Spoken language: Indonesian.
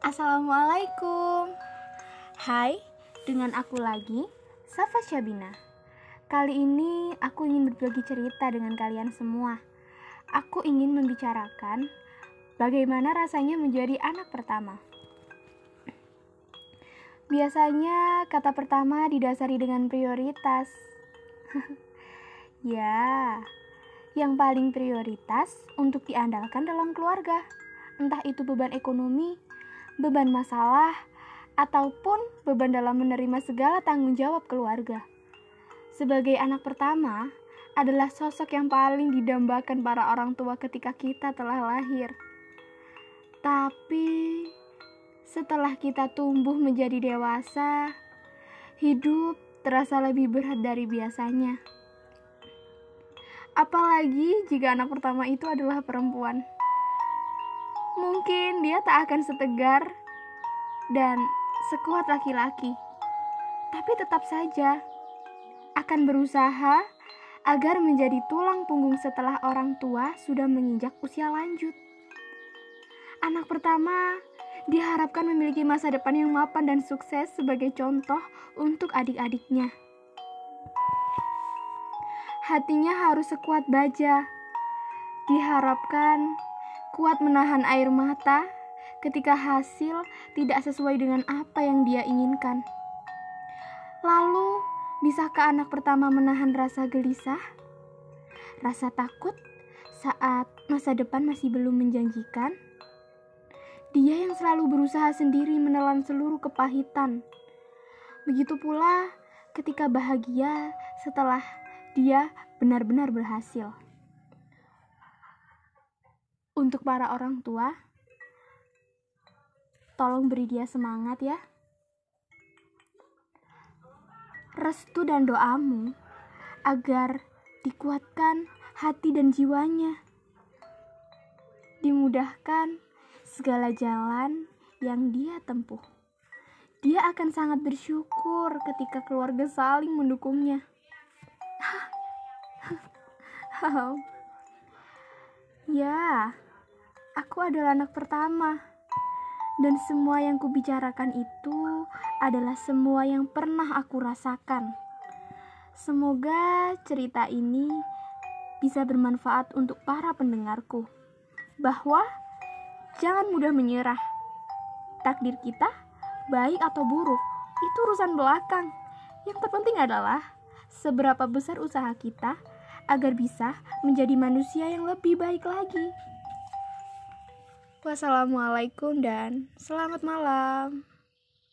Assalamualaikum. Hai, dengan aku lagi, Safa Syabina. Kali ini aku ingin berbagi cerita dengan kalian semua. Aku ingin membicarakan bagaimana rasanya menjadi anak pertama. Biasanya kata pertama didasari dengan prioritas. Ya, yang paling prioritas untuk diandalkan dalam keluarga. Entah itu beban ekonomi, beban masalah, ataupun beban dalam menerima segala tanggung jawab keluarga. Sebagai anak pertama, adalah sosok yang paling didambakan para orang tua ketika kita telah lahir. Tapi setelah kita tumbuh menjadi dewasa, hidup terasa lebih berat dari biasanya. Apalagi jika anak pertama itu adalah perempuan. Mungkin dia tak akan setegar dan sekuat laki-laki, tapi tetap saja akan berusaha agar menjadi tulang punggung setelah orang tua sudah menginjak usia lanjut. Anak pertama diharapkan memiliki masa depan yang mapan dan sukses sebagai contoh untuk adik-adiknya. Hatinya harus sekuat baja. Diharapkan kuat menahan air mata ketika hasil tidak sesuai dengan apa yang dia inginkan. Lalu, bisakah anak pertama menahan rasa gelisah, rasa takut saat masa depan masih belum menjanjikan? Dia yang selalu berusaha sendiri menelan seluruh kepahitan. Begitu pula ketika bahagia setelah dia benar-benar berhasil untuk para orang tua, tolong beri dia semangat ya. Restu dan doamu agar dikuatkan hati dan jiwanya. Dimudahkan segala jalan yang dia tempuh. Dia akan sangat bersyukur ketika keluarga saling mendukungnya. ya, Aku adalah anak pertama, dan semua yang kubicarakan itu adalah semua yang pernah aku rasakan. Semoga cerita ini bisa bermanfaat untuk para pendengarku, bahwa jangan mudah menyerah. Takdir kita, baik atau buruk, itu urusan belakang. Yang terpenting adalah seberapa besar usaha kita agar bisa menjadi manusia yang lebih baik lagi. Wassalamualaikum dan selamat malam.